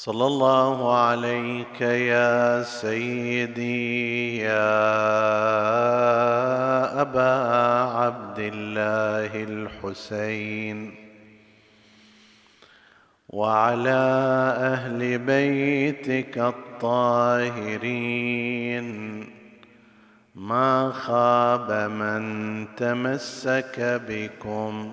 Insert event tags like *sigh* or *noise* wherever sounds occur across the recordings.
صلى الله عليك يا سيدي يا أبا عبد الله الحسين وعلى أهل بيتك الطاهرين. ما خاب من تمسك بكم.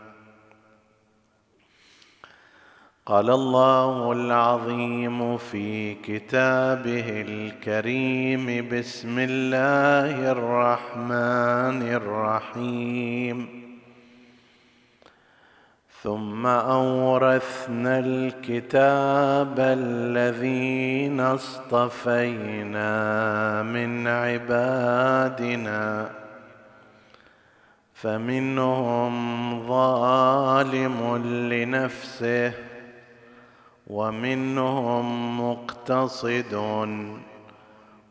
قال الله العظيم في كتابه الكريم بسم الله الرحمن الرحيم. ثم أورثنا الكتاب الذين اصطفينا من عبادنا فمنهم ظالم لنفسه ومنهم مقتصد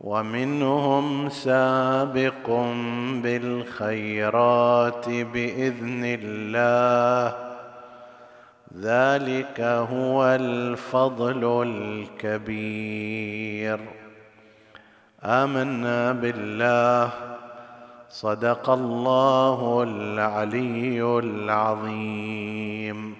ومنهم سابق بالخيرات بإذن الله. ذلك هو الفضل الكبير. آمنا بالله. صدق الله العلي العظيم.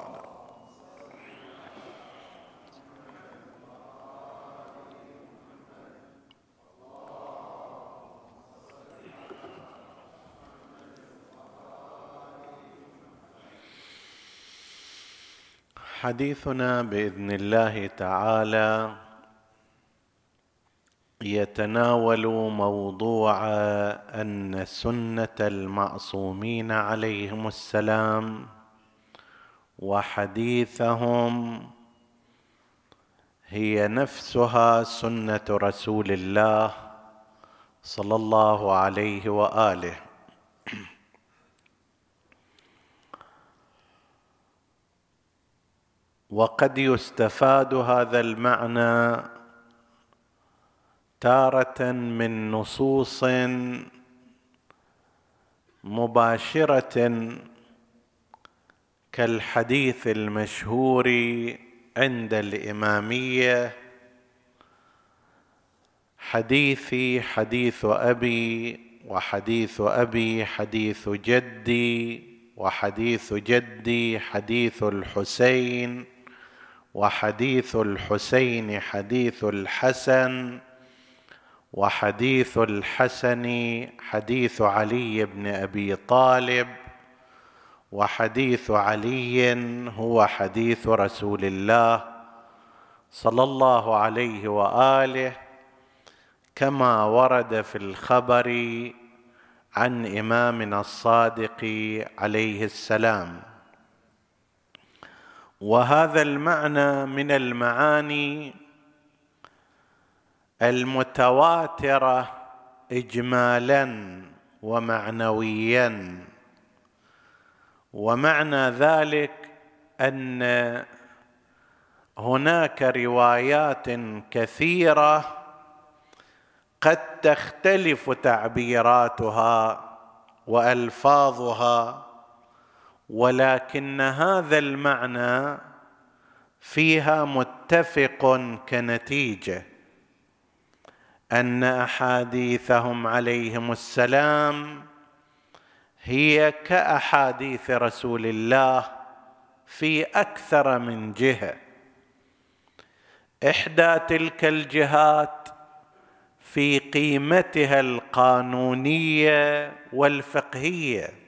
حديثنا بإذن الله تعالى يتناول موضوع أن سنة المعصومين عليهم السلام وحديثهم هي نفسها سنة رسول الله صلى الله عليه وآله. وقد يستفاد هذا المعنى تارة من نصوص مباشرة كالحديث المشهور عند الإمامية حديثي حديث أبي وحديث أبي حديث جدي وحديث جدي حديث الحسين وحديث الحسين حديث الحسن وحديث الحسن حديث علي بن أبي طالب وحديث علي هو حديث رسول الله صلى الله عليه وآله كما ورد في الخبر عن إمامنا الصادق عليه السلام. وهذا المعنى من المعاني المتواترة اجمالا ومعنويا. ومعنى ذلك أن هناك روايات كثيرة قد تختلف تعبيراتها وألفاظها ولكن هذا المعنى فيها متفق كنتيجة أن أحاديثهم عليهم السلام هي كأحاديث رسول الله في أكثر من جهة. إحدى تلك الجهات في قيمتها القانونية والفقهية.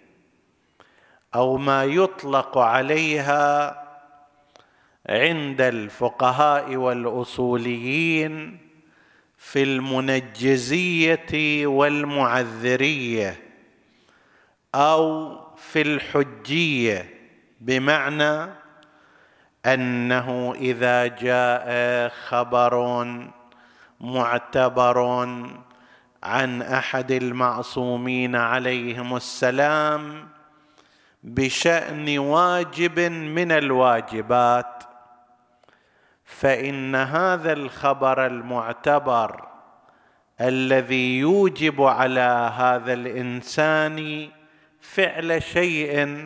أو ما يطلق عليها عند الفقهاء والأصوليين في المنجزية والمعذرية أو في الحجية بمعنى أنه إذا جاء خبر معتبر عن أحد المعصومين عليهم السلام بشأن واجب من الواجبات فإن هذا الخبر المعتبر الذي يوجب على هذا الإنسان فعل شيء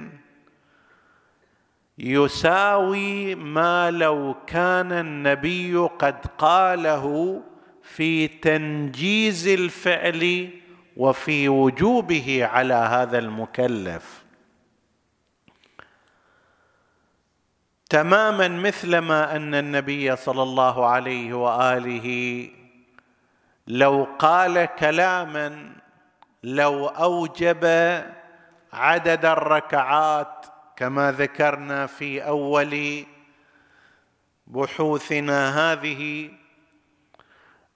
يساوي ما لو كان النبي قد قاله في تنجيز الفعل وفي وجوبه على هذا المكلف. تماما مثلما أن النبي صلى الله عليه وآله لو قال كلاما لو أوجب عدد الركعات كما ذكرنا في أول بحوثنا هذه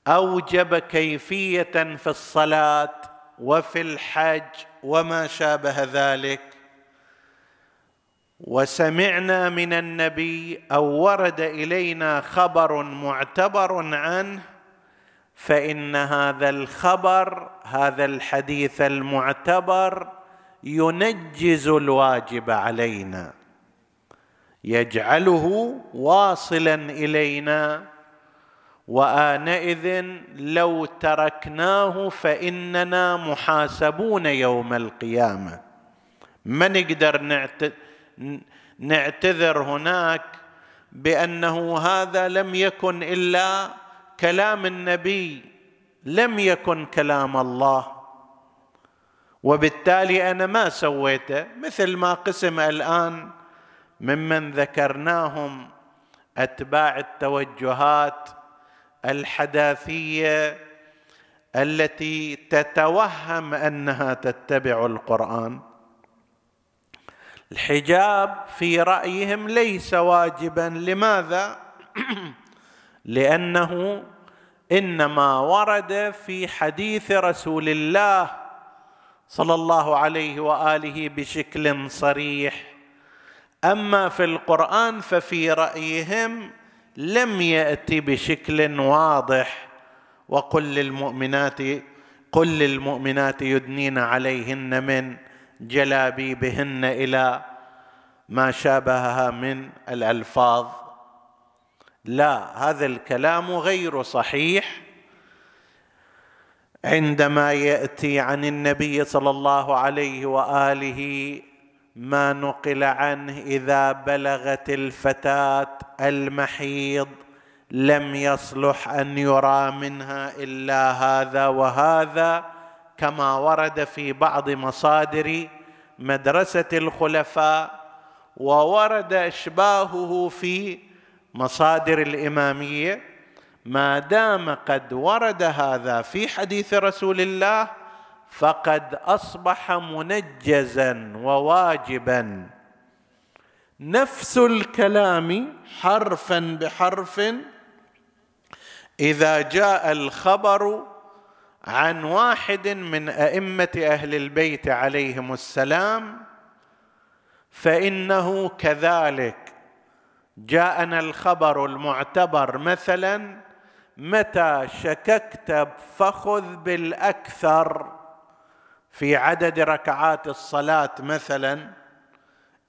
أوجب كيفية في الصلاة وفي الحج وما شابه ذلك. وسمعنا من النبي أو ورد إلينا خبر معتبر عنه فإن هذا الخبر هذا الحديث المعتبر ينجز الواجب علينا يجعله واصلا إلينا. وآنئذ لو تركناه فإننا محاسبون يوم القيامة. ما نقدر نعتذر هناك بأنه هذا لم يكن إلا كلام النبي لم يكن كلام الله. وبالتالي أنا ما سويته مثل ما قسم الآن ممن ذكرناهم أتباع التوجهات الحداثية التي تتوهم أنها تتبع القرآن. الحجاب في رأيهم ليس واجبا. لماذا؟ *clears throat* لأنه إنما ورد في حديث رسول الله صلى الله عليه وآله بشكل صريح. أما في القرآن ففي رأيهم لم ياتي بشكل واضح. وقل للمؤمنات قل للمؤمنات يدنين عليهن من جلابيبهن إلى ما شابهها من الألفاظ. لا هذا الكلام غير صحيح عندما يأتي عن النبي صلى الله عليه وآله ما نقل عنه إذا بلغت الفتاة المحيض لم يصلح أن يرى منها إلا هذا وهذا. كما ورد في بعض مصادر مدرسة الخلفاء وورد إشباهه في مصادر الإمامية ما دام قد ورد هذا في حديث رسول الله فقد أصبح منجزا وواجبا. نفس الكلام حرفا بحرف إذا جاء الخبر عن واحد من أئمة أهل البيت عليهم السلام فإنه كذلك جاءنا الخبر المعتبر مثلا متى شككت فخذ بالأكثر. في عدد ركعات الصلاة مثلا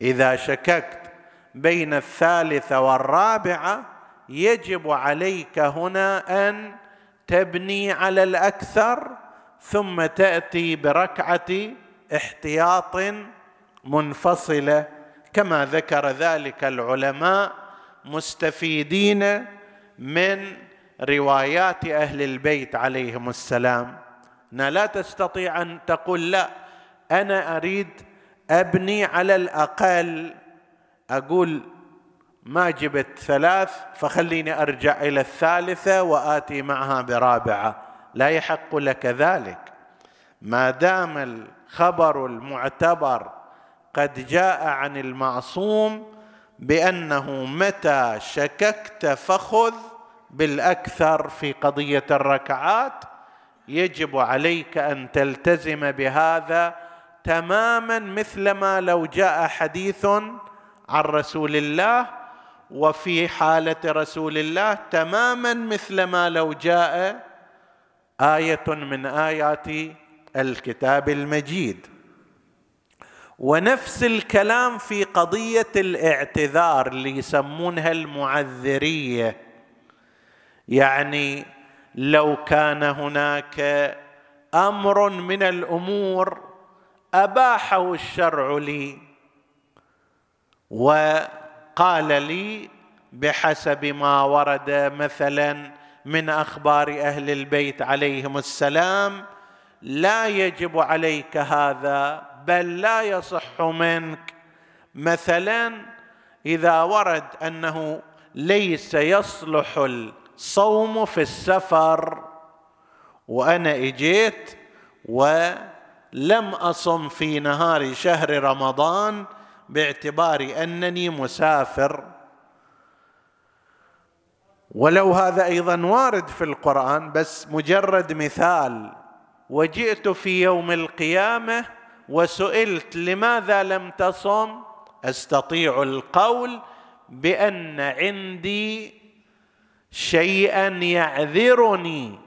إذا شككت بين الثالثة والرابعة يجب عليك هنا أن تبني على الأكثر ثم تأتي بركعة احتياط منفصلة. كما ذكر ذلك العلماء مستفيدين من روايات أهل البيت عليهم السلام. لا تستطيع أن تقول لا أنا أريد أبني على الأقل. أقول ما جبت ثلاث فخليني أرجع إلى الثالثة وآتي معها برابعة. لا يحق لك ذلك. ما دام الخبر المعتبر قد جاء عن المعصوم بأنه متى شككت فخذ بالأكثر في قضية الركعات يجب عليك أن تلتزم بهذا تماما مثلما لو جاء حديث عن رسول الله وفي حالة رسول الله تماما مثلما لو جاء آية من آيات الكتاب المجيد. ونفس الكلام في قضية الاعتذار اللي يسمونها المعذرية. يعني لو كان هناك أمر من الأمور أباحه الشرع لي وقال لي بحسب ما ورد مثلا من أخبار أهل البيت عليهم السلام لا يجب عليك هذا بل لا يصح منك. مثلا إذا ورد أنه ليس يصلح الصوم في السفر وأنا إجيت ولم أصم في نهار شهر رمضان باعتبار أنني مسافر. ولو هذا أيضا وارد في القرآن بس مجرد مثال. وجئت في يوم القيامة وسئلت لماذا لم تصم؟ أستطيع القول بأن عندي شيئا يعذرني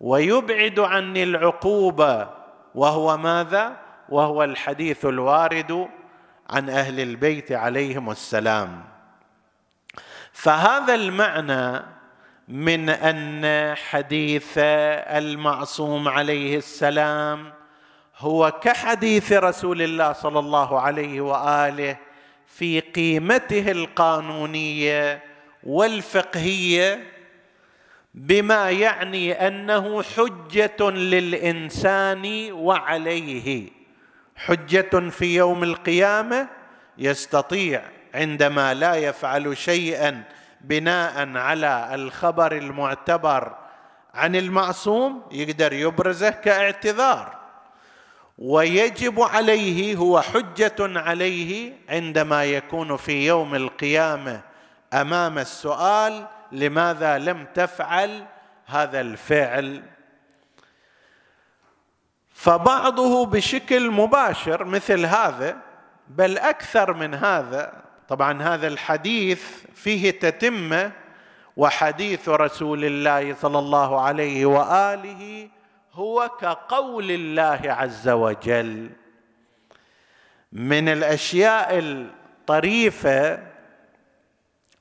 ويبعد عني العقوبة. وهو ماذا؟ وهو الحديث الوارد عن أهل البيت عليهم السلام. فهذا المعنى من أن حديث المعصوم عليه السلام هو كحديث رسول الله صلى الله عليه وآله في قيمته القانونية والفقهية بما يعني أنه حجة للإنسان وعليه. حجة في يوم القيامة يستطيع عندما لا يفعل شيئا بناء على الخبر المعتبر عن المعصوم يقدر يبرزه كاعتذار. ويجب عليه هو حجة عليه عندما يكون في يوم القيامة أمام السؤال لماذا لم تفعل هذا الفعل فبعضه بشكل مباشر مثل هذا بل أكثر من هذا طبعا هذا الحديث فيه تتمه وحديث رسول الله صلى الله عليه وآله هو كقول الله عز وجل. من الأشياء الطريفة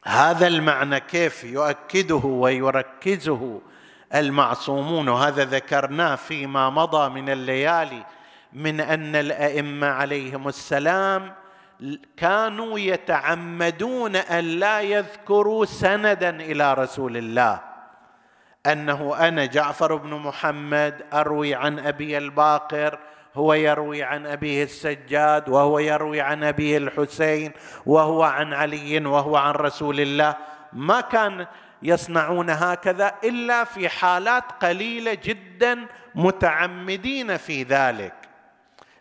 هذا المعنى كيف يؤكده ويركزه المعصومون وهذا ذكرناه فيما مضى من الليالي من أن الأئمة عليهم السلام كانوا يتعمدون أن لا يذكروا سندا إلى رسول الله. أنه أنا جعفر بن محمد أروي عن أبي الباقر هو يروي عن أبيه السجاد وهو يروي عن أبيه الحسين وهو عن علي وهو عن رسول الله. ما كان يصنعون هكذا إلا في حالات قليلة جدا متعمدين في ذلك.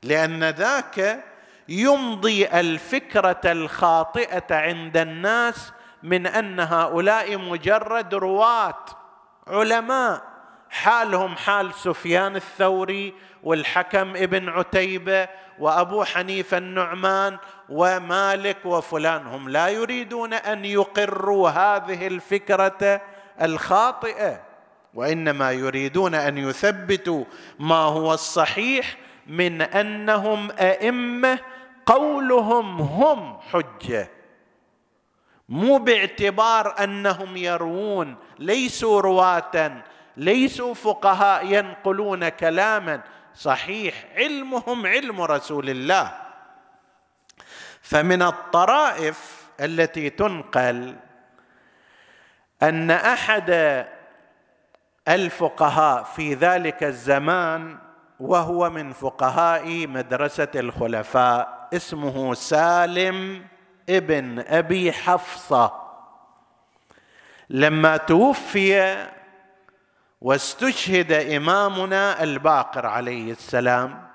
لأن ذاك يمضي الفكرة الخاطئة عند الناس من أن هؤلاء مجرد رواة علماء. حالهم حال سفيان الثوري والحكم ابن عتيبة وأبو حنيفة النعمان ومالك وفلان. هم لا يريدون أن يقروا هذه الفكرة الخاطئة وإنما يريدون أن يثبتوا ما هو الصحيح من أنهم أئمة قولهم هم حجة. مو باعتبار أنهم يروون ليسوا رواة ليسوا فقهاء ينقلون كلاما. صحيح علمهم علم رسول الله. فمن الطرائف التي تنقل أن أحد الفقهاء في ذلك الزمان وهو من فقهاء مدرسة الخلفاء اسمه سالم ابن أبي حفصة. لما توفي واستشهد إمامنا الباقر عليه السلام.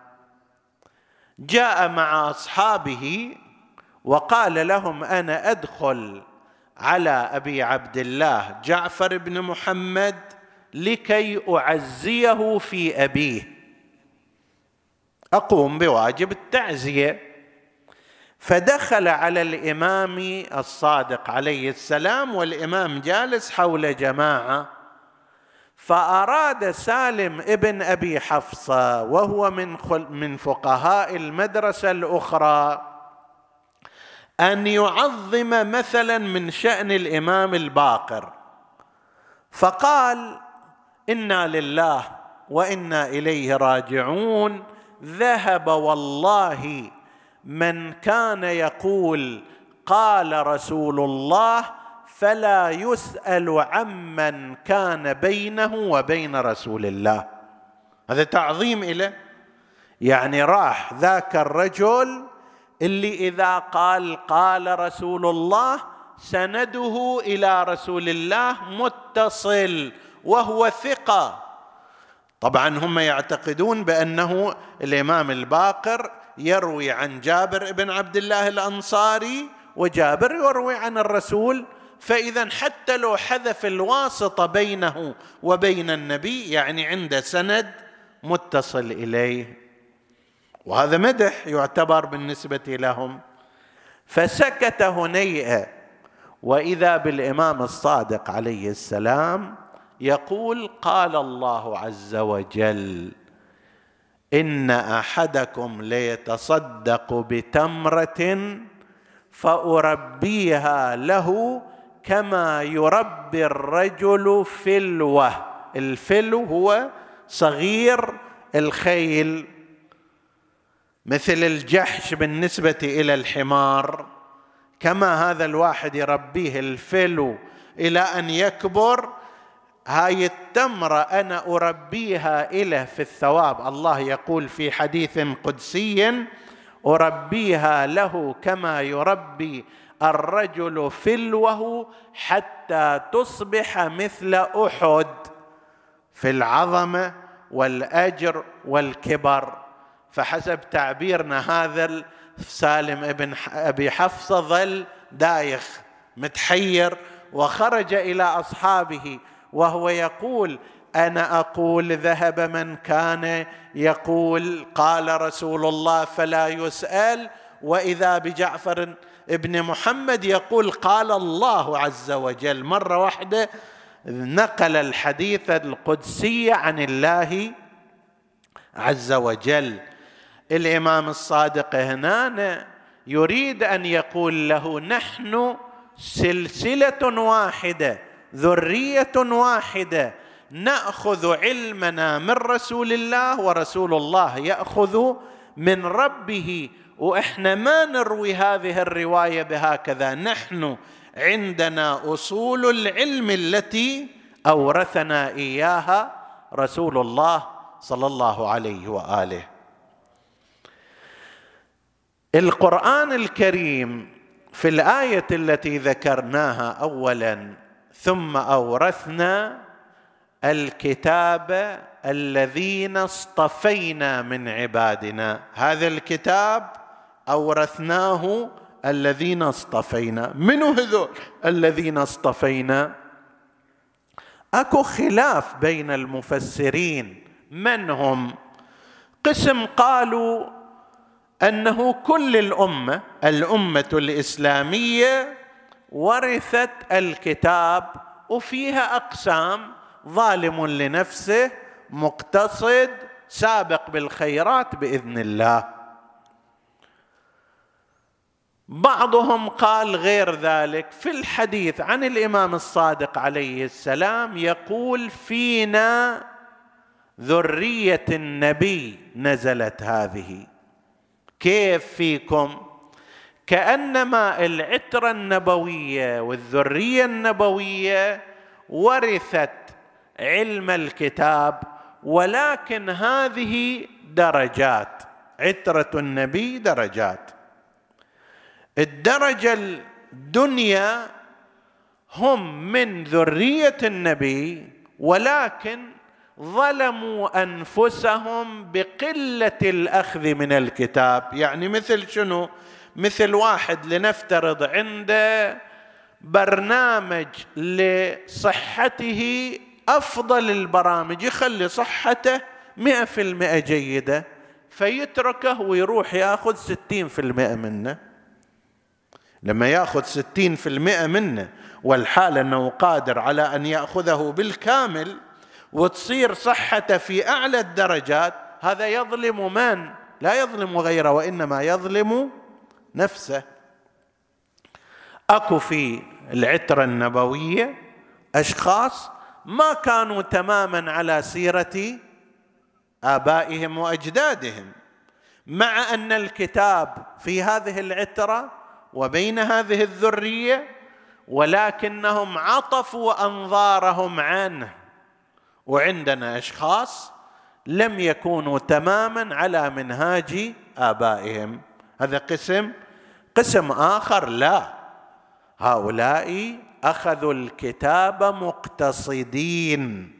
جاء مع أصحابه وقال لهم أنا أدخل على أبي عبد الله جعفر بن محمد لكي أعزيه في أبيه. أقوم بواجب التعزية. فدخل على الإمام الصادق عليه السلام والإمام جالس حول جماعة. فأراد سالم ابن أبي حفصة وهو من من فقهاء المدرسة الأخرى أن يعظم مثلا من شأن الإمام الباقر. فقال إنا لله وإنا إليه راجعون. ذهب والله من كان يقول قال رسول الله فلا يسأل عمن كان بينه وبين رسول الله. هذا تعظيم له يعني راح ذاك الرجل اللي إذا قال قال رسول الله سنده إلى رسول الله متصل وهو ثقة. طبعا هم يعتقدون بأنه الإمام الباقر يروي عن جابر بن عبد الله الأنصاري وجابر يروي عن الرسول فإذا حتى لو حذف الواسطه بينه وبين النبي يعني عنده سند متصل إليه. وهذا مدح يعتبر بالنسبة لهم. فسكت هنيئه وإذا بالإمام الصادق عليه السلام يقول قال الله عز وجل إن أحدكم ليتصدق بتمرة فأربيها له كما يربي الرجل فلوة. الفلو هو صغير الخيل مثل الجحش بالنسبة إلى الحمار. كما هذا الواحد يربيه الفلو إلى أن يكبر هاي التمرة أنا أربيها اله في الثواب. الله يقول في حديث قدسي أربيها له كما يربي الرجل فلوه حتى تصبح مثل أحد في العظمه والأجر والكبر. فحسب تعبيرنا هذا سالم ابن أبي حفصه ظل دايخ متحير وخرج إلى أصحابه وهو يقول أنا أقول ذهب من كان يقول قال رسول الله فلا يسأل وإذا بجعفر ابن محمد يقول قال الله عز وجل مرة واحدة نقل الحديث القدسي عن الله عز وجل. الإمام الصادق هنا يريد أن يقول له نحن سلسلة واحدة ذرية واحدة نأخذ علمنا من رسول الله ورسول الله يأخذ من ربه وإحنا ما نروي هذه الرواية بهكذا. نحن عندنا أصول العلم التي أورثنا إياها رسول الله صلى الله عليه وآله. القرآن الكريم في الآية التي ذكرناها اولا ثم أورثنا الكتاب الذين اصطفينا من عبادنا. هذا الكتاب أورثناه الذين اصطفينا. من هذول؟ الذين اصطفينا. أكو خلاف بين المفسرين. من هم؟ قسم قالوا أنه كل الأمة الأمة الإسلامية ورثت الكتاب وفيها أقسام ظالم لنفسه مقتصد سابق بالخيرات بإذن الله. بعضهم قال غير ذلك في الحديث عن الإمام الصادق عليه السلام يقول فينا ذرية النبي نزلت هذه. كيف فيكم؟ كأنما العترة النبوية والذرية النبوية ورثت علم الكتاب ولكن هذه درجات. عترة النبي درجات. الدرجة الدنيا هم من ذرية النبي ولكن ظلموا أنفسهم بقلة الأخذ من الكتاب. يعني مثل شنو؟ مثل واحد لنفترض عنده برنامج لصحته أفضل البرامج يخلي صحته مئة في المئة جيدة فيتركه ويروح ياخذ ستين في المئة منه. لما ياخذ ستين في المئة منه والحال أنه قادر على أن يأخذه بالكامل وتصير صحته في أعلى الدرجات هذا يظلم من؟ لا يظلم غيره وإنما يظلم نفسه. أكو في العترة النبوية أشخاص ما كانوا تماما على سيرة آبائهم وأجدادهم مع أن الكتاب في هذه العترة وبين هذه الذرية ولكنهم عطفوا أنظارهم عنه. وعندنا أشخاص لم يكونوا تماما على منهاج آبائهم. هذا قسم قسم آخر لا. هؤلاء أخذوا الكتاب مقتصدين.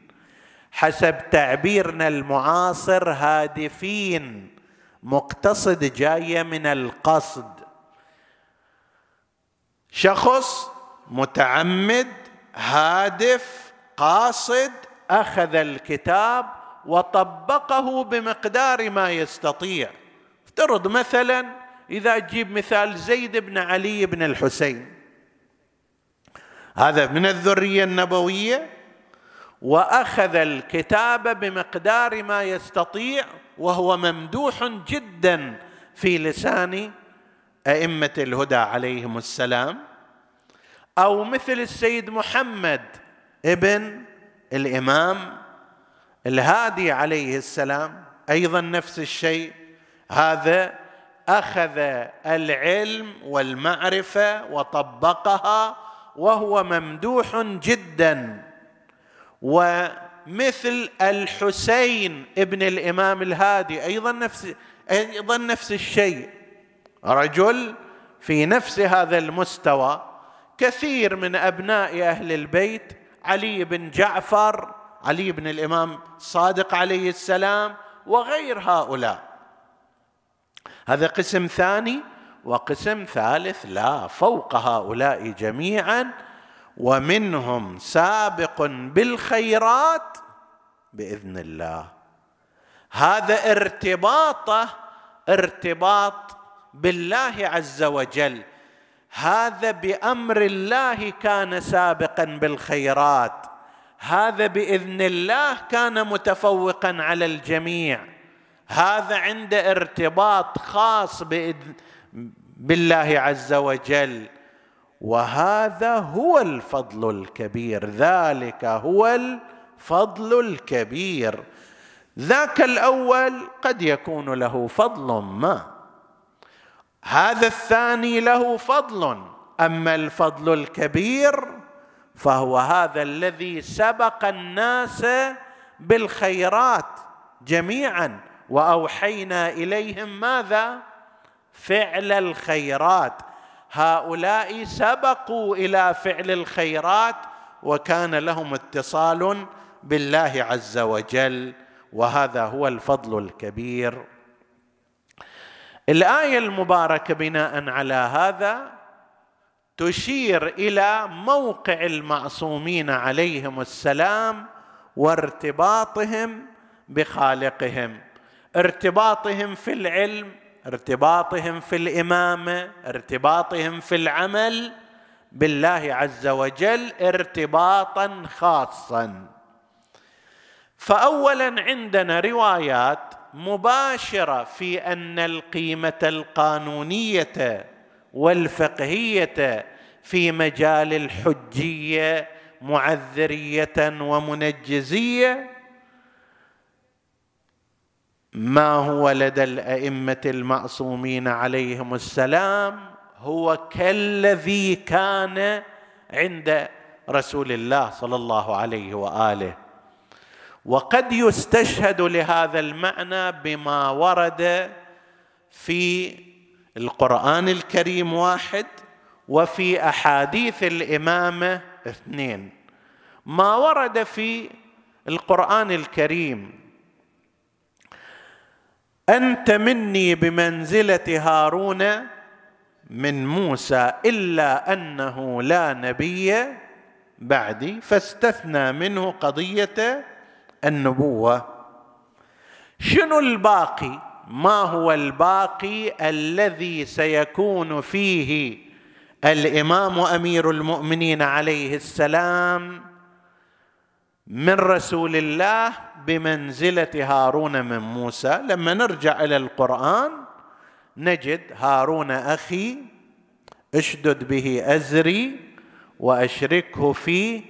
حسب تعبيرنا المعاصر هادفين. مقتصد جاية من القصد. شخص متعمد هادف قاصد أخذ الكتاب وطبقه بمقدار ما يستطيع. افترض مثلا إذا تجيب مثال زيد بن علي بن الحسين. هذا من الذرية النبوية. وأخذ الكتاب بمقدار ما يستطيع وهو ممدوح جدا في لسان أئمة الهدى عليهم السلام أو مثل السيد محمد ابن الإمام الهادي عليه السلام أيضا نفس الشيء. هذا أخذ العلم والمعرفة وطبقها وهو ممدوح جدا. ومثل الحسين ابن الإمام الهادي أيضا نفس أيضا نفس الشيء. رجل في نفس هذا المستوى كثير من أبناء أهل البيت علي بن جعفر علي بن الإمام الصادق عليه السلام وغير هؤلاء. هذا قسم ثاني وقسم ثالث لا فوق هؤلاء جميعا ومنهم سابق بالخيرات بإذن الله. هذا ارتباطه ارتباط بالله عز وجل. هذا بأمر الله كان سابقا بالخيرات. هذا بإذن الله كان متفوقا على الجميع. هذا عنده ارتباط خاص بإذن بالله عز وجل. وهذا هو الفضل الكبير. ذلك هو الفضل الكبير. ذاك الأول قد يكون له فضل ما. هذا الثاني له فضل. أما الفضل الكبير فهو هذا الذي سبق الناس بالخيرات جميعا. وأوحينا إليهم ماذا؟ فعل الخيرات. هؤلاء سبقوا إلى فعل الخيرات وكان لهم اتصال بالله عز وجل. وهذا هو الفضل الكبير. الآية المباركة بناء على هذا تشير إلى موقع المعصومين عليهم السلام وارتباطهم بخالقهم. ارتباطهم في العلم ارتباطهم في الإمامة ارتباطهم في العمل بالله عز وجل ارتباطا خاصا. فاولا عندنا روايات مباشرة في أن القيمة القانونية والفقهية في مجال الحجية معذرية ومنجزية ما هو لدى الأئمة المعصومين عليهم السلام هو كالذي كان عند رسول الله صلى الله عليه وآله. وقد يستشهد لهذا المعنى بما ورد في القرآن الكريم واحد وفي أحاديث الامامه اثنين. ما ورد في القرآن الكريم أنت مني بمنزلة هارون من موسى إلا أنه لا نبي بعدي فاستثنى منه قضية النبوة. شنو الباقي؟ ما هو الباقي الذي سيكون فيه الإمام أمير المؤمنين عليه السلام من رسول الله بمنزلة هارون من موسى؟ لما نرجع إلى القرآن نجد هارون أخي أشدد به أزري وأشركه في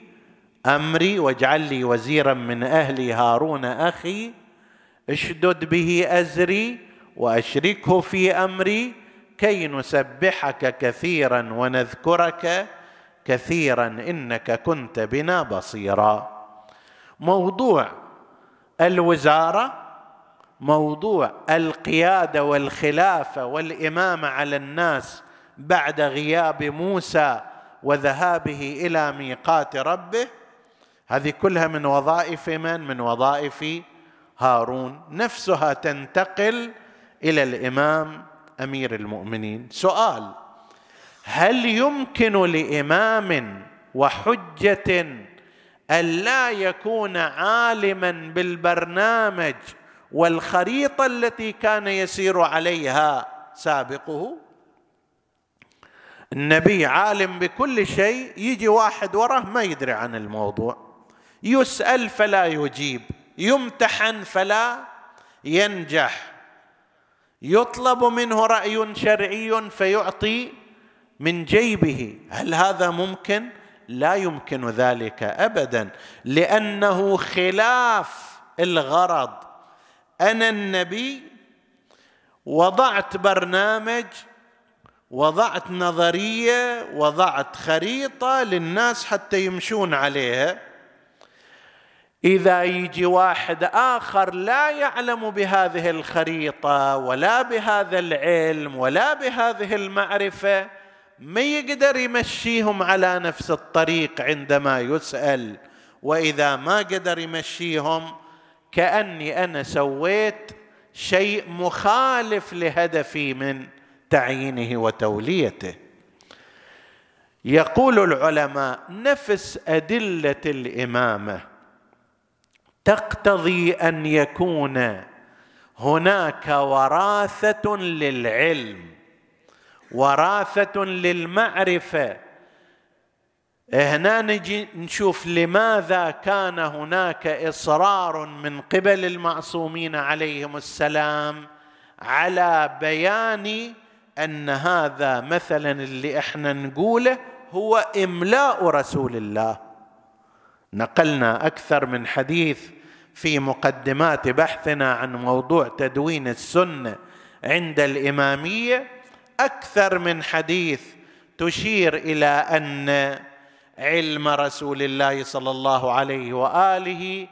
أمري واجعل لي وزيرا من أهلي هارون أخي اشدد به أزري وأشركه في أمري كي نسبحك كثيرا ونذكرك كثيرا إنك كنت بنا بصيرا. موضوع الوزارة موضوع القيادة والخلافة والإمامة على الناس بعد غياب موسى وذهابه إلى ميقات ربه هذه كلها من وظائف من؟ من وظائف هارون. نفسها تنتقل إلى الإمام أمير المؤمنين. سؤال هل يمكن لإمام وحجة أن لا يكون عالما بالبرنامج والخريطة التي كان يسير عليها سابقه؟ النبي عالم بكل شيء يجي واحد وراه ما يدري عن الموضوع. يسأل فلا يجيب يمتحن فلا ينجح. يطلب منه رأي شرعي فيعطي من جيبه. هل هذا ممكن؟ لا يمكن ذلك ابدا لأنه خلاف الغرض. أنا النبي وضعت برنامج وضعت نظرية وضعت خريطة للناس حتى يمشون عليها. إذا يجي واحد آخر لا يعلم بهذه الخريطة ولا بهذا العلم ولا بهذه المعرفة ما يقدر يمشيهم على نفس الطريق عندما يسأل. وإذا ما قدر يمشيهم كأني أنا سويت شيء مخالف لهدفي من تعيينه وتوليته. يقول العلماء نفس أدلة الإمامة. تقتضي أن يكون هناك وراثة للعلم وراثة للمعرفة. هنا نجي نشوف لماذا كان هناك إصرار من قبل المعصومين عليهم السلام على بيان أن هذا مثلا اللي إحنا نقوله هو إملاء رسول الله. نقلنا أكثر من حديث في مقدمات بحثنا عن موضوع تدوين السنة عند الإمامية. أكثر من حديث تشير إلى أن علم رسول الله صلى الله عليه وآله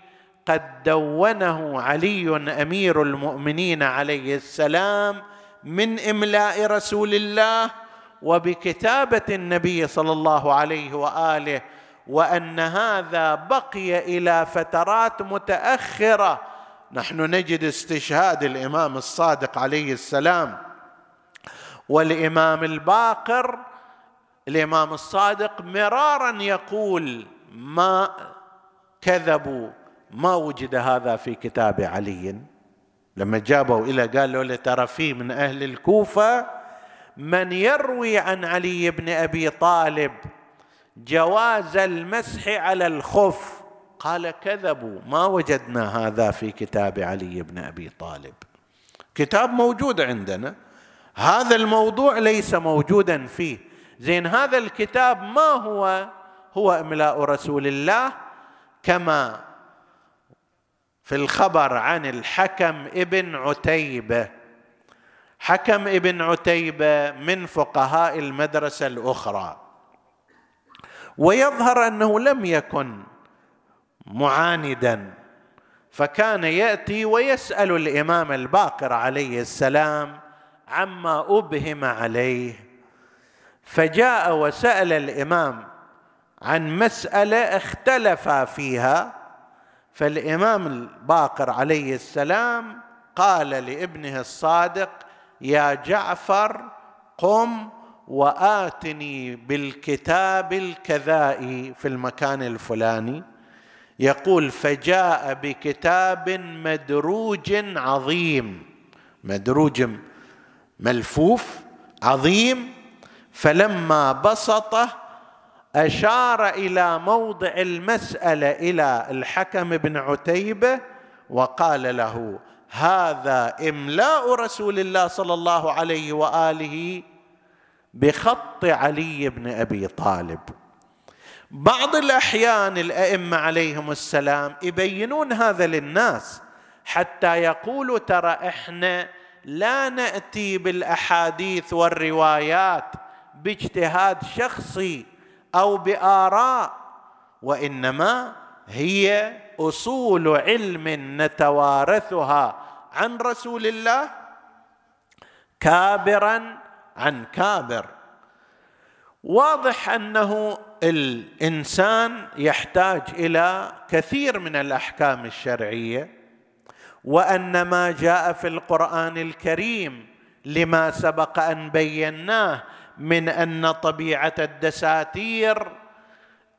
قد دونه علي أمير المؤمنين عليه السلام من إملاء رسول الله وبكتابة النبي صلى الله عليه وآله وأن هذا بقي إلى فترات متأخرة. نحن نجد استشهاد الإمام الصادق عليه السلام والإمام الباقر الإمام الصادق مرارا يقول ما كذبوا ما وجد هذا في كتاب علي. لما جابوا إلى قالوا له ترى في من أهل الكوفة من يروي عن علي بن أبي طالب جواز المسح على الخف. قال كذبوا ما وجدنا هذا في كتاب علي بن أبي طالب. كتاب موجود عندنا. هذا الموضوع ليس موجودا فيه. زين هذا الكتاب ما هو؟ هو إملاء رسول الله كما في الخبر عن الحكم ابن عتيبة. حكم ابن عتيبة من فقهاء المدرسة الأخرى. ويظهر أنه لم يكن معاندا فكان يأتي ويسأل الإمام الباقر عليه السلام عما أبهم عليه. فجاء وسأل الإمام عن مسألة اختلف فيها فالإمام الباقر عليه السلام قال لابنه الصادق يا جعفر قم وآتني بالكتاب الكذائي في المكان الفلاني. يقول فجاء بكتاب مدروج عظيم. مدروج ملفوف عظيم. فلما بسطه أشار إلى موضع المسألة إلى الحكم بن عتيبة وقال له هذا إملاء رسول الله صلى الله عليه وآله بخط علي بن أبي طالب. بعض الأحيان الأئمة عليهم السلام يبينون هذا للناس حتى يقولوا ترى إحنا لا نأتي بالأحاديث والروايات باجتهاد شخصي أو بآراء وإنما هي أصول علم نتوارثها عن رسول الله كابرا عن كابر. واضح أنه الإنسان يحتاج إلى كثير من الأحكام الشرعية وأن ما جاء في القرآن الكريم لما سبق أن بيناه من أن طبيعة الدساتير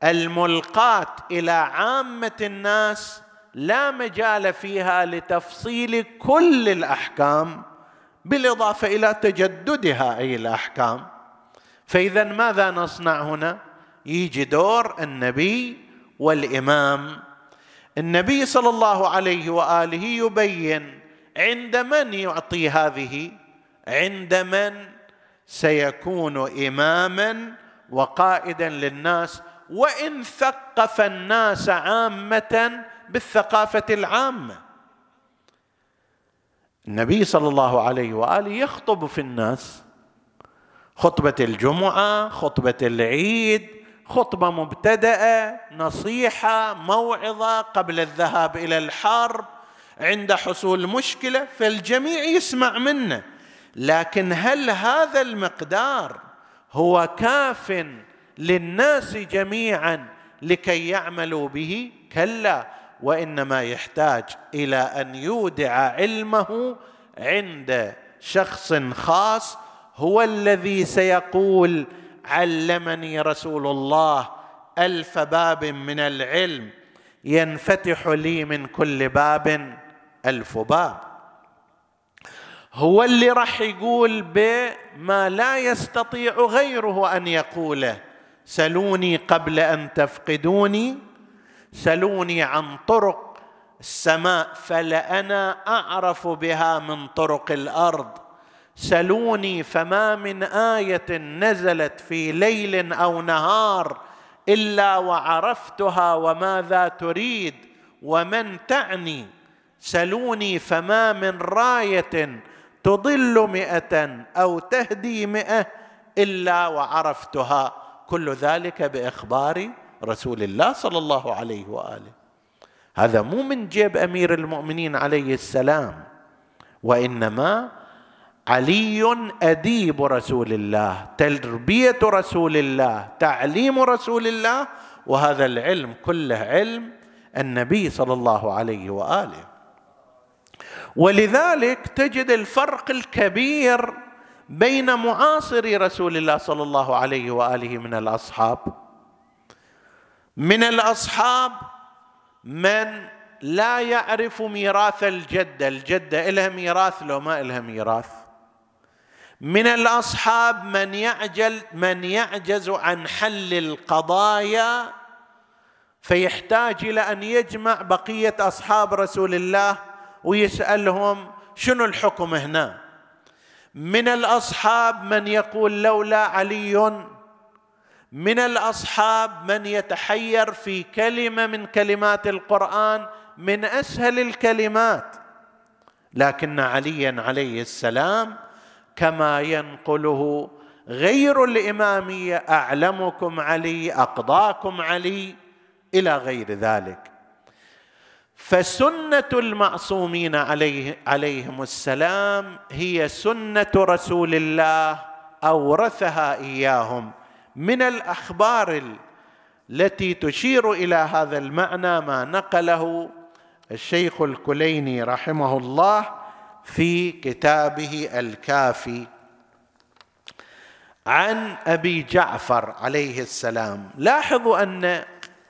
الملقاة إلى عامة الناس لا مجال فيها لتفصيل كل الأحكام. بالإضافة إلى تجددها أي الأحكام. فاذا ماذا نصنع هنا؟ يجي دور النبي والإمام. النبي صلى الله عليه وآله يبين عند من يعطي هذه؟ عند من سيكون اماما وقائدا للناس وإن ثقف الناس عامة بالثقافة العامة. النبي صلى الله عليه وآله يخطب في الناس. خطبة الجمعة خطبة العيد خطبة مبتدأة نصيحة موعظة قبل الذهاب إلى الحرب عند حصول مشكلة فالجميع يسمع منه. لكن هل هذا المقدار هو كاف للناس جميعا لكي يعملوا به؟ كلا. وإنما يحتاج إلى أن يودع علمه عند شخص خاص هو الذي سيقول علمني رسول الله ألف باب من العلم ينفتح لي من كل باب ألف باب. هو اللي راح يقول بما لا يستطيع غيره أن يقوله سلوني قبل أن تفقدوني. سلوني عن طرق السماء فلأنا أعرف بها من طرق الأرض. سلوني فما من آية نزلت في ليل أو نهار إلا وعرفتها وماذا تريد ومن تعني. سلوني فما من راية تضل مئة أو تهدي مئة إلا وعرفتها. كل ذلك بإخبار رسول الله صلى الله عليه وآله. هذا مو من جيب أمير المؤمنين عليه السلام وإنما علي أديب رسول الله تربيه رسول الله تعليم رسول الله وهذا العلم كله علم النبي صلى الله عليه وآله. ولذلك تجد الفرق الكبير بين معاصري رسول الله صلى الله عليه وآله من الأصحاب. من الأصحاب من لا يعرف ميراث الجده الجده لها ميراث لو ما لها ميراث. من الأصحاب من يعجل من يعجز عن حل القضايا فيحتاج إلى أن يجمع بقية أصحاب رسول الله ويسألهم شنو الحكم هنا. من الأصحاب من يقول لولا علي من الأصحاب من يتحير في كلمة من كلمات القرآن من أسهل الكلمات. لكن عليا عليه السلام كما ينقله غير الإمامية أعلمكم علي أقضاكم علي إلى غير ذلك. فسنة المعصومين عليه عليهم السلام هي سنة رسول الله أورثها إياهم. من الأخبار التي تشير إلى هذا المعنى ما نقله الشيخ الكليني رحمه الله في كتابه الكافي عن أبي جعفر عليه السلام. لاحظوا أن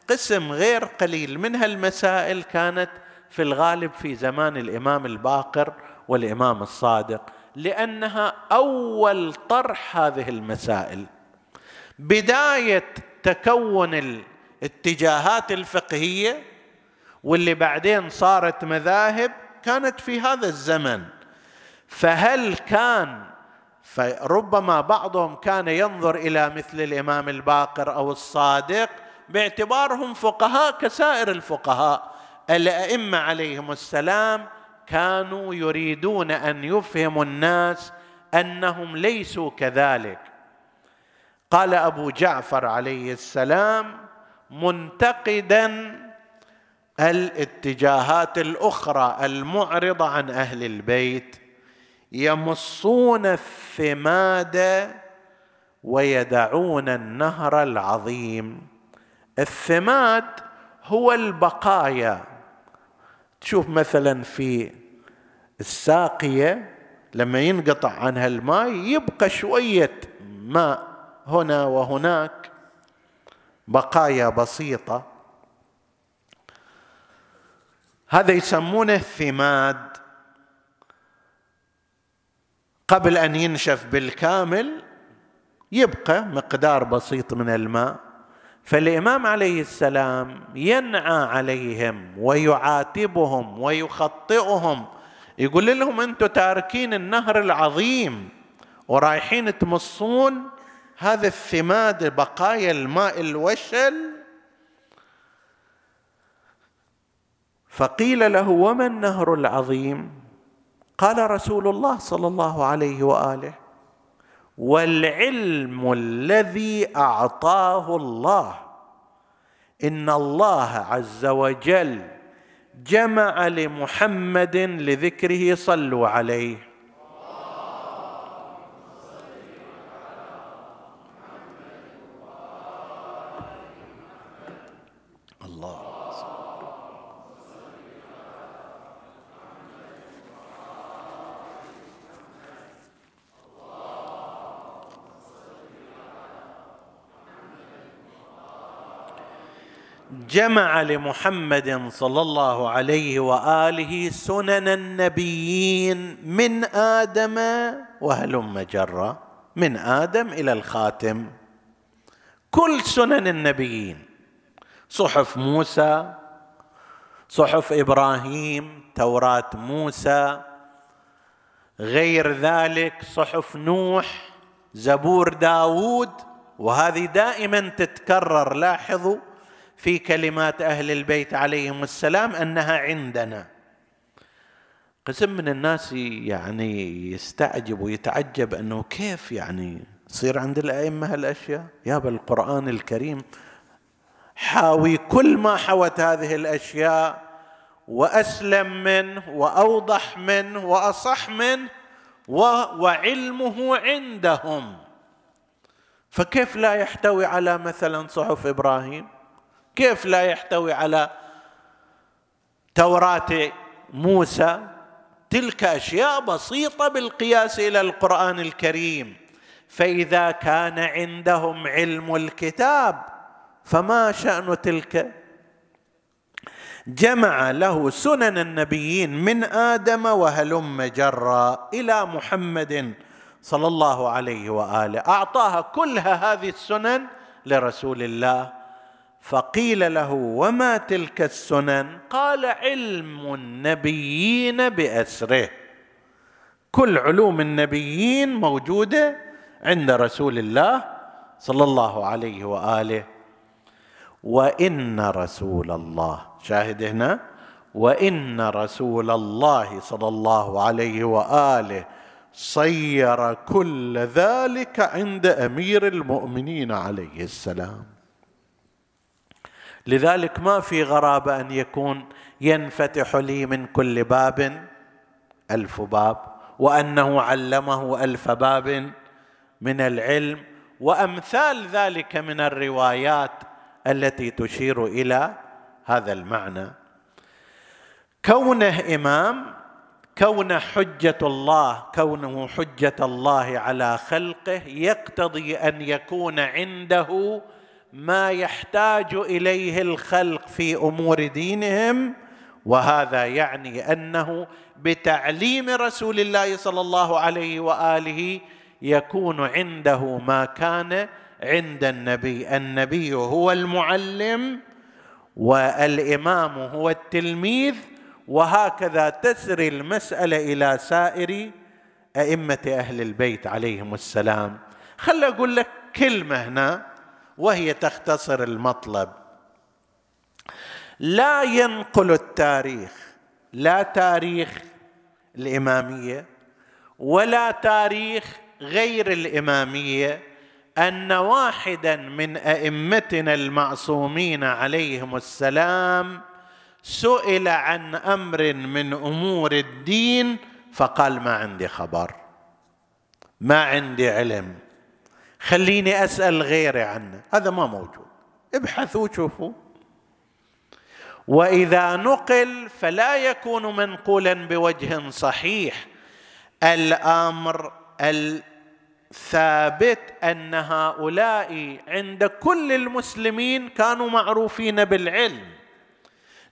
قسم غير قليل من هالمسائل كانت في الغالب في زمان الإمام الباقر والإمام الصادق لأنها أول طرح هذه المسائل. بداية تكون الاتجاهات الفقهية واللي بعدين صارت مذاهب كانت في هذا الزمن. فهل كان فربما بعضهم كان ينظر إلى مثل الإمام الباقر أو الصادق باعتبارهم فقهاء كسائر الفقهاء. الأئمة عليهم السلام كانوا يريدون أن يفهموا الناس أنهم ليسوا كذلك. قال أبو جعفر عليه السلام منتقدا الاتجاهات الأخرى المعرضة عن أهل البيت يمصون الثماد ويدعون النهر العظيم. الثماد هو البقايا. تشوف مثلا في الساقية لما ينقطع عنها الماء يبقى شوية ماء. هنا وهناك بقايا بسيطة. هذا يسمونه الثماد. قبل أن ينشف بالكامل يبقى مقدار بسيط من الماء. فالإمام عليه السلام ينعى عليهم ويعاتبهم ويخطئهم. يقول لهم أنتم تاركين النهر العظيم ورايحين تمصون هذا الثماد بقايا الماء الوشل. فقيل له وما النهر العظيم؟ قال رسول الله صلى الله عليه وآله والعلم الذي أعطاه الله. إن الله عز وجل جمع لمحمد لذكره صلوا عليه. جمع لمحمد صلى الله عليه وآله سنن النبيين من آدم وهلم جرا من آدم إلى الخاتم. كل سنن النبيين صحف موسى صحف إبراهيم توراه موسى غير ذلك صحف نوح زبور داود وهذه دائما تتكرر لاحظوا في كلمات أهل البيت عليهم السلام أنها عندنا. قسم من الناس يعني يستعجب ويتعجب أنه كيف يعني يصير عند الأئمة هالأشياء؟ يا بالقران الكريم حاوي كل ما حوت هذه الأشياء وأسلم منه وأوضح منه وأصح منه وعلمه عندهم. فكيف لا يحتوي على مثلا صحف إبراهيم؟ كيف لا يحتوي على توراة موسى؟ تلك أشياء بسيطة بالقياس إلى القرآن الكريم. فإذا كان عندهم علم الكتاب فما شأن تلك؟ جمع له سنن النبيين من آدم وهلم جرا إلى محمد صلى الله عليه وآله. أعطاها كلها هذه السنن لرسول الله. فقيل له وما تلك السنن؟ قال علم النبيين بأسره. كل علوم النبيين موجودة عند رسول الله صلى الله عليه وآله. وإن رسول الله شاهد هنا وإن رسول الله صلى الله عليه وآله صير كل ذلك عند أمير المؤمنين عليه السلام. لذلك ما في غرابة أن يكون ينفتح لي من كل باب ألف باب وأنه علمه ألف باب من العلم وأمثال ذلك من الروايات التي تشير إلى هذا المعنى. كونه إمام كون حجة الله كونه حجة الله على خلقه يقتضي أن يكون عنده ما يحتاج إليه الخلق في أمور دينهم وهذا يعني أنه بتعليم رسول الله صلى الله عليه وآله يكون عنده ما كان عند النبي. النبي هو المعلم والإمام هو التلميذ وهكذا تسري المسألة إلى سائر أئمة أهل البيت عليهم السلام. خل أقول لك كلمة هنا. وهي تختصر المطلب. لا ينقل التاريخ لا تاريخ الإمامية ولا تاريخ غير الإمامية أن واحدا من أئمتنا المعصومين عليهم السلام سئل عن أمر من أمور الدين فقال ما عندي خبر ما عندي علم. خليني أسأل غيري عنه. هذا ما موجود. ابحثوا شوفوا وإذا نقل فلا يكون منقولا بوجه صحيح. الأمر الثابت أن هؤلاء عند كل المسلمين كانوا معروفين بالعلم.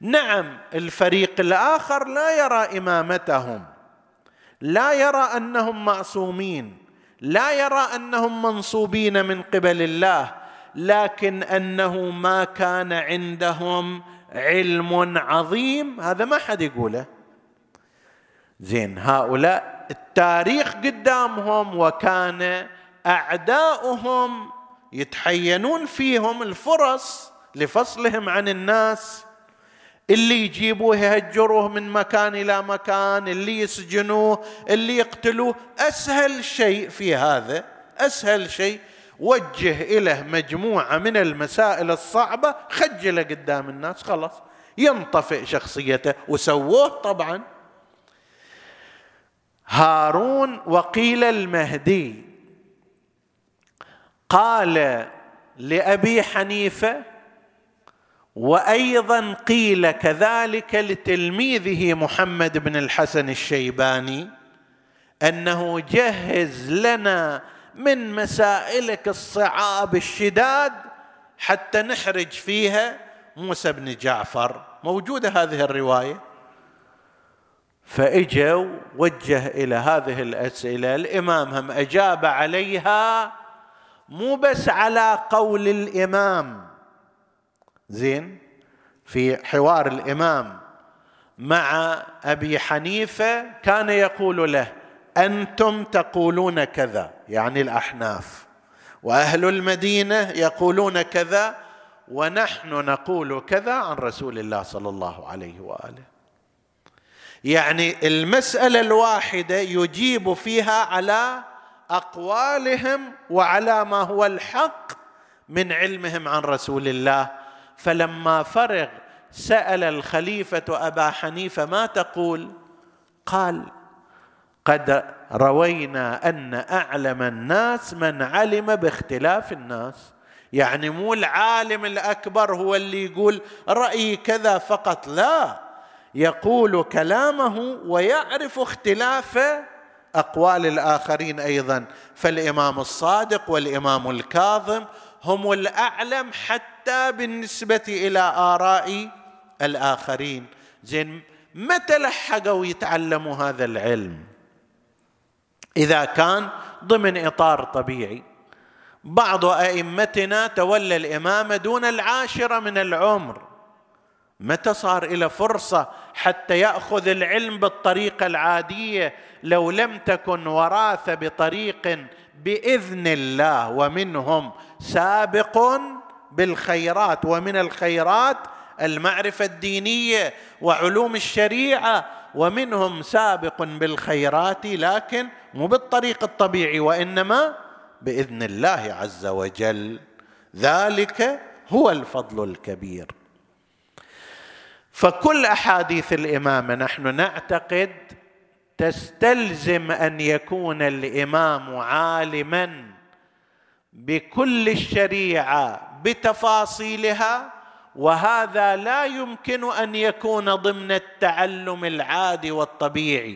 نعم الفريق الآخر لا يرى إمامتهم. لا يرى أنهم معصومين. لا يرى أنهم منصوبين من قبل الله لكن أنه ما كان عندهم علم عظيم. هذا ما حد يقوله. زين هؤلاء التاريخ قدامهم وكان أعداؤهم يتحينون فيهم الفرص لفصلهم عن الناس. اللي يجيبوه يهجروه من مكان إلى مكان اللي يسجنوه اللي يقتلوه. أسهل شيء في هذا أسهل شيء وجه إليه مجموعة من المسائل الصعبة خجله قدام الناس خلاص. ينطفئ شخصيته وسووه طبعا. هارون وقيل المهدي. قال لأبي حنيفة وأيضا قيل كذلك لتلميذه محمد بن الحسن الشيباني أنه جهز لنا من مسائلك الصعاب الشداد حتى نحرج فيها موسى بن جعفر. موجودة هذه الرواية؟ فإجوا وجه إلى هذه الأسئلة. الإمام هم أجاب عليها مو بس على قول الإمام زين في حوار الإمام مع أبي حنيفة كان يقول له أنتم تقولون كذا يعني الأحناف. وأهل المدينة يقولون كذا ونحن نقول كذا عن رسول الله صلى الله عليه وآله. يعني المسألة الواحدة يجيب فيها على أقوالهم وعلى ما هو الحق من علمهم عن رسول الله فلما فرغ سأل الخليفة أبا حنيفة ما تقول؟ قال قد روينا أن أعلم الناس من علم باختلاف الناس. يعني مو العالم الأكبر هو اللي يقول رايي كذا فقط لا. يقول كلامه ويعرف اختلاف أقوال الآخرين أيضا. فالإمام الصادق والإمام الكاظم هم الأعلم حتى بالنسبة إلى آراء الآخرين. زين متى لحقوا يتعلموا هذا العلم؟ إذا كان ضمن إطار طبيعي. بعض أئمتنا تولى الامامه دون العاشرة من العمر. متى صار إلى فرصة حتى يأخذ العلم بالطريقة العادية؟ لو لم تكن وراثة بطريق بإذن الله ومنهم سابق بالخيرات ومن الخيرات المعرفة الدينية وعلوم الشريعة ومنهم سابق بالخيرات لكن مو بالطريق الطبيعي وإنما بإذن الله عز وجل. ذلك هو الفضل الكبير. فكل أحاديث الإمامة نحن نعتقد تستلزم أن يكون الإمام عالما بكل الشريعة بتفاصيلها وهذا لا يمكن أن يكون ضمن التعلم العادي والطبيعي.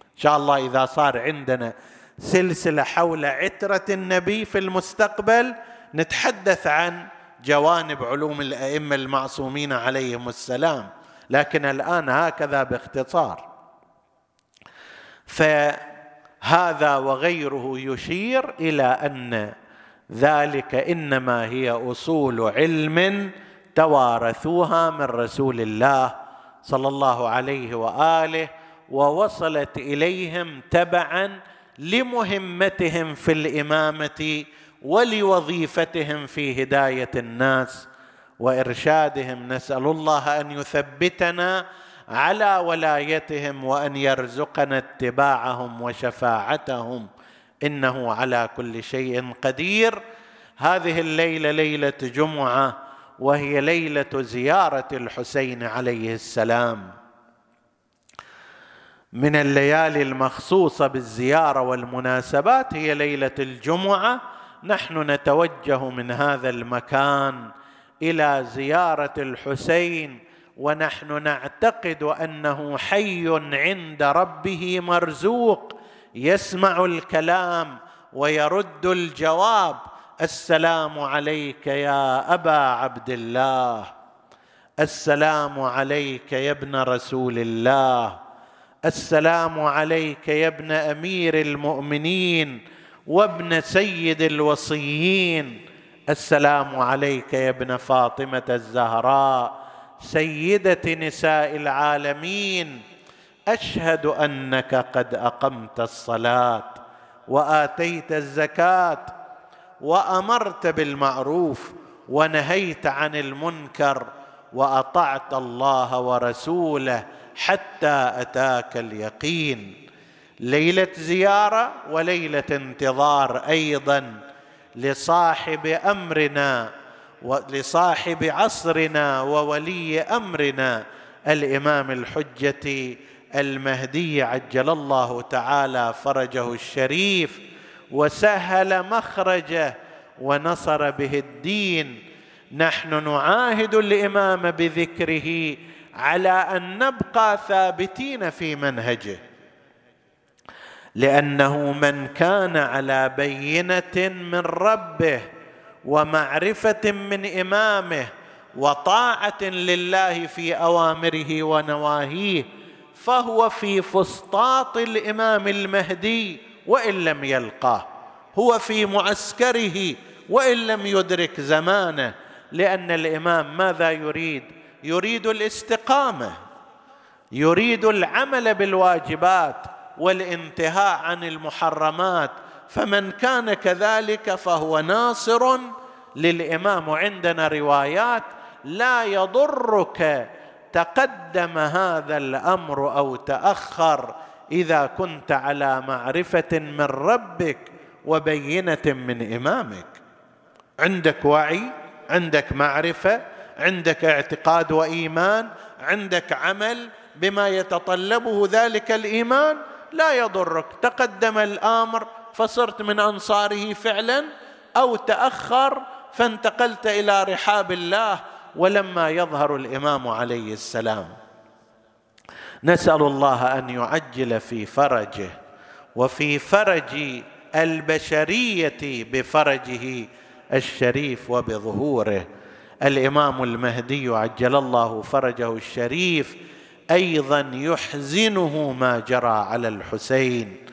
إن شاء الله إذا صار عندنا سلسلة حول عترة النبي في المستقبل نتحدث عن جوانب علوم الأئمة المعصومين عليهم السلام. لكن الآن هكذا باختصار. فهذا وغيره يشير إلى أن ذلك إنما هي أصول علم توارثوها من رسول الله صلى الله عليه وآله ووصلت إليهم تبعا لمهمتهم في الإمامة ولوظيفتهم في هداية الناس وإرشادهم. نسأل الله أن يثبتنا على ولايتهم وأن يرزقنا اتباعهم وشفاعتهم. إنه على كل شيء قدير. هذه الليلة ليلة جمعة وهي ليلة زيارة الحسين عليه السلام. من الليالي المخصوصة بالزيارة والمناسبات هي ليلة الجمعة. نحن نتوجه من هذا المكان إلى زيارة الحسين ونحن نعتقد أنه حي عند ربه مرزوق يسمع الكلام ويرد الجواب. السلام عليك يا أبا عبد الله. السلام عليك يا ابن رسول الله. السلام عليك يا ابن أمير المؤمنين وابن سيد الوصيين. السلام عليك يا ابن فاطمة الزهراء. سيدة نساء العالمين أشهد أنك قد أقمت الصلاة وآتيت الزكاة وأمرت بالمعروف ونهيت عن المنكر وأطعت الله ورسوله حتى أتاك اليقين. ليلة زيارة وليلة انتظار أيضا لصاحب أمرنا ولصاحب عصرنا وولي أمرنا الإمام الحجة المهدي عجل الله تعالى فرجه الشريف وسهل مخرجه ونصر به الدين. نحن نعاهد الإمام بذكره على أن نبقى ثابتين في منهجه لأنه من كان على بينة من ربه ومعرفة من إمامه وطاعة لله في أوامره ونواهيه فهو في فسطاط الإمام المهدي وإن لم يلقاه. هو في معسكره وإن لم يدرك زمانه لأن الإمام ماذا يريد؟ يريد الاستقامة يريد العمل بالواجبات والانتهاء عن المحرمات فمن كان كذلك فهو ناصر للإمام. عندنا روايات لا يضرك تقدم هذا الأمر أو تأخر إذا كنت على معرفة من ربك وبينة من إمامك. عندك وعي عندك معرفة عندك اعتقاد وإيمان عندك عمل بما يتطلبه ذلك الإيمان لا يضرك. تقدم الأمر فصرت من أنصاره فعلا أو تأخر فانتقلت إلى رحاب الله ولما يظهر الإمام عليه السلام. نسأل الله أن يعجل في فرجه وفي فرج البشرية بفرجه الشريف وبظهوره. الإمام المهدي عجل الله فرجه الشريف أيضا يحزنه ما جرى على الحسين.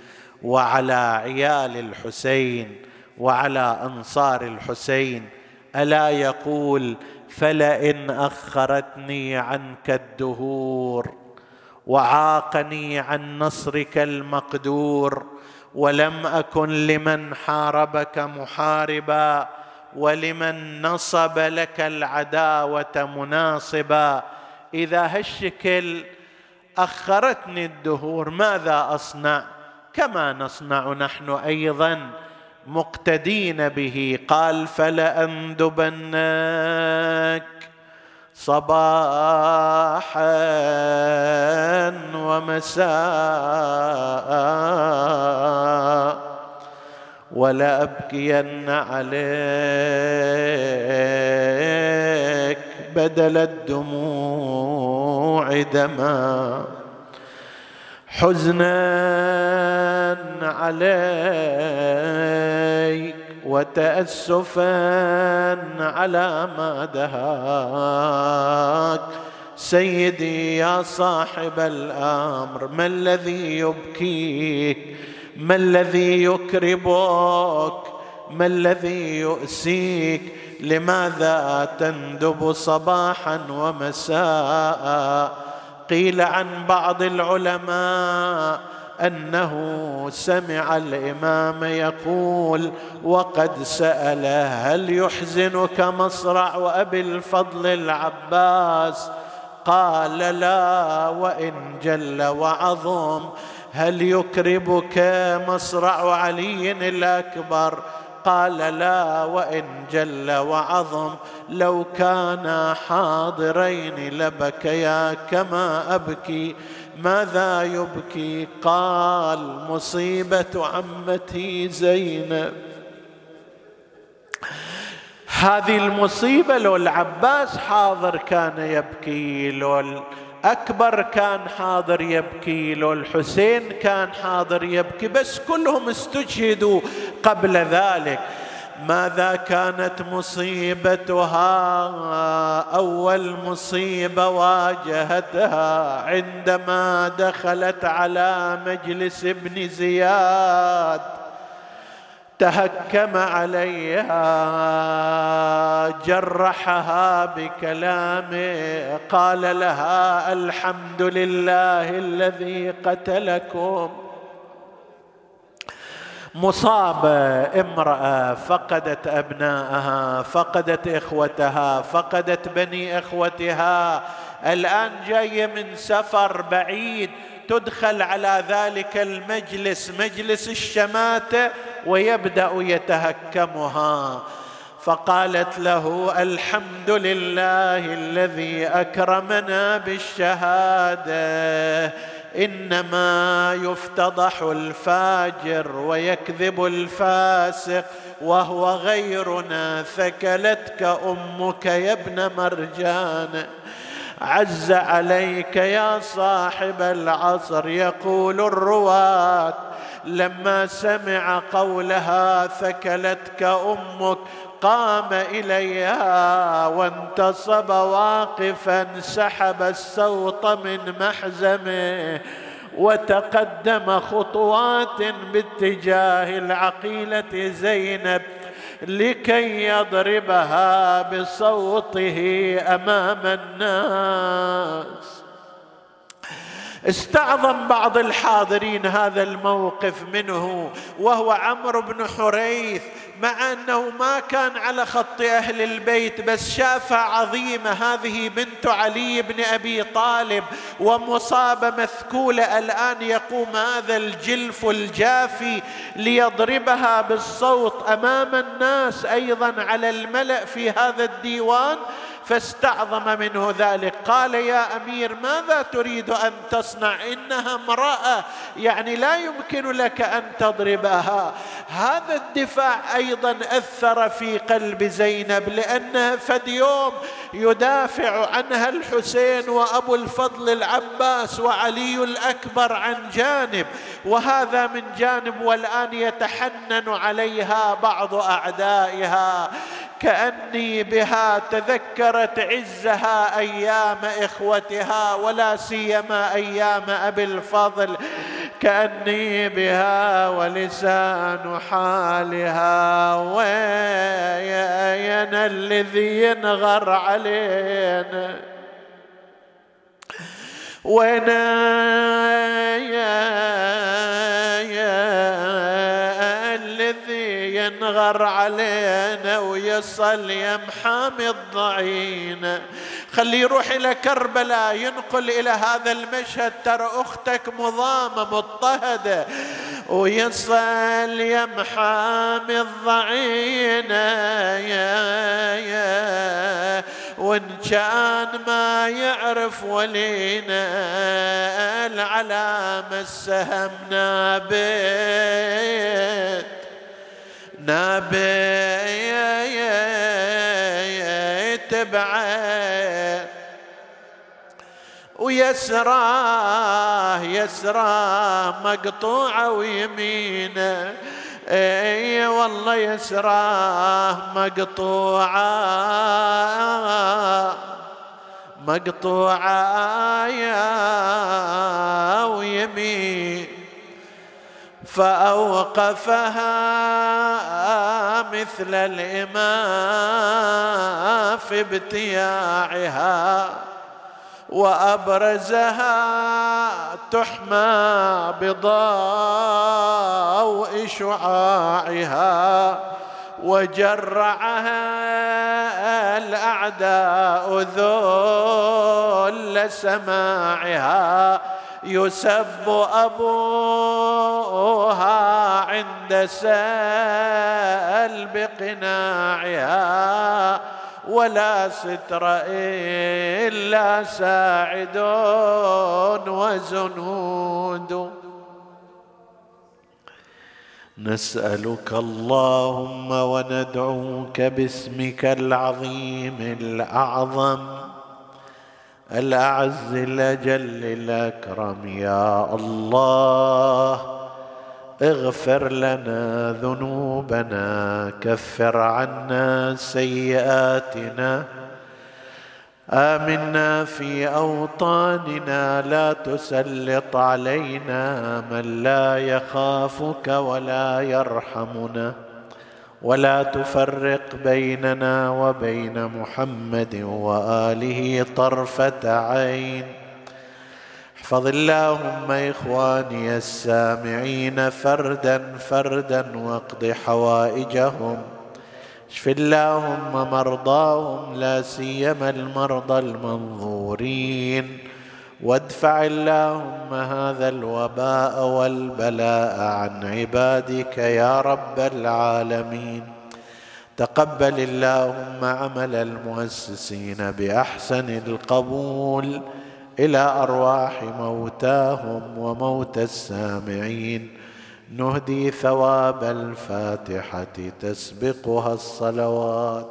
وعلى عيال الحسين وعلى أنصار الحسين. ألا يقول فلئن أخرتني عنك الدهور وعاقني عن نصرك المقدور ولم أكن لمن حاربك محاربا ولمن نصب لك العداوة مناصبا. إذا هالشكل أخرتني الدهور ماذا أصنع؟ كما نصنع نحن أيضا مقتدين به. قال فلاندبنك صباحا ومساء ولا أبكين عليك بدل الدموع دما. حزنا عليك وتأسفا على ما دهاك. سيدي يا صاحب الأمر ما الذي يبكيك؟ ما الذي يكربك؟ ما الذي يؤسيك؟ لماذا تندب صباحا ومساء؟ قيل عن بعض العلماء أنه سمع الإمام يقول وقد ساله هل يحزنك مصرع وأبي الفضل العباس؟ قال لا وإن جل وعظم هل يكربك مصرع علي الأكبر؟ قال لا وإن جل وعظم لو كانا حاضرين لبكيا كما أبكي ماذا يبكي قال مصيبة عمتي زينب. هذه المصيبة لو العباس حاضر كان يبكي لو الأكبر كان حاضر يبكي لو الحسين كان حاضر يبكي بس كلهم استشهدوا قبل ذلك. ماذا كانت مصيبتها؟ أول مصيبة واجهتها عندما دخلت على مجلس ابن زياد. تهكم عليها جرحها بكلامه قال لها الحمد لله الذي قتلكم. مصابه امرأة فقدت ابناءها فقدت إخوتها فقدت بني إخوتها. الآن جاية من سفر بعيد تدخل على ذلك المجلس مجلس الشماتة. ويبدأ يتهكمها. فقالت له الحمد لله الذي أكرمنا بالشهادة. إنما يفتضح الفاجر ويكذب الفاسق. وهو غيرنا ثكلتك أمك يا ابن مرجان. عز عليك يا صاحب العصر يقول الرواة لما سمع قولها ثكلتك أمك قام إليها وانتصب واقفا سحب السوط من محزمه وتقدم خطوات باتجاه العقيلة زينب لكي يضربها بصوته أمام الناس. استعظم بعض الحاضرين هذا الموقف منه وهو عمرو بن حريث مع أنه ما كان على خط أهل البيت بس شافها عظيمة هذه بنت علي بن أبي طالب ومصابه مثكوله الآن يقوم هذا الجلف الجافي ليضربها بالصوت أمام الناس أيضا على الملأ في هذا الديوان. فاستعظم منه ذلك. قال يا أمير ماذا تريد أن تصنع؟ إنها امرأة يعني لا يمكن لك أن تضربها. هذا الدفاع أيضا أثر في قلب زينب لأنها فد يوم يدافع عنها الحسين وأبو الفضل العباس وعلي الأكبر عن جانب وهذا من جانب والآن يتحنن عليها بعض أعدائها. كأني بها تذكرت عزها أيام إخوتها ولا سيما أيام أبي الفضل. كأني بها ولسان حالها وين الذي ينغر علينا؟ وين ينغر علينا ويصل يا محامي الضعين خليه يروح إلى كربلاء ينقل إلى هذا المشهد. ترى أختك مضامة مضطهدة. ويصل يا محامي الضعين يا يا. وإن كان ما يعرف ولينا العلامة السهم نابت نابت بعد ويسراه يسراه مقطوعة ويمينه. إي والله يسراه مقطوعة. مقطوعة يا ويمين. فأوقفها مثل الإمام في ابتياعها وأبرزها تحمى بضوء شعاعها وجرعها الأعداء ذل سماعها يسب أبوها عند سلب قناعها ولا ستر إلا ساعد وزنود. نسألك اللهم وندعوك باسمك العظيم الأعظم. الأعز الأجل الأكرم يا الله اغفر لنا ذنوبنا كفر عنا سيئاتنا. آمنا في أوطاننا لا تسلط علينا من لا يخافك ولا يرحمنا. ولا تفرق بيننا وبين محمد وآله طرفة عين. احفظ اللهم إخواني السامعين فردا فردا واقض حوائجهم. اشف اللهم مرضاهم لا سيما المرضى المنظورين. وادفع اللهم هذا الوباء والبلاء عن عبادك يا رب العالمين. تقبل اللهم عمل المؤسسين بأحسن القبول إلى أرواح موتاهم وموتى السامعين. نهدي ثواب الفاتحة تسبقها الصلوات.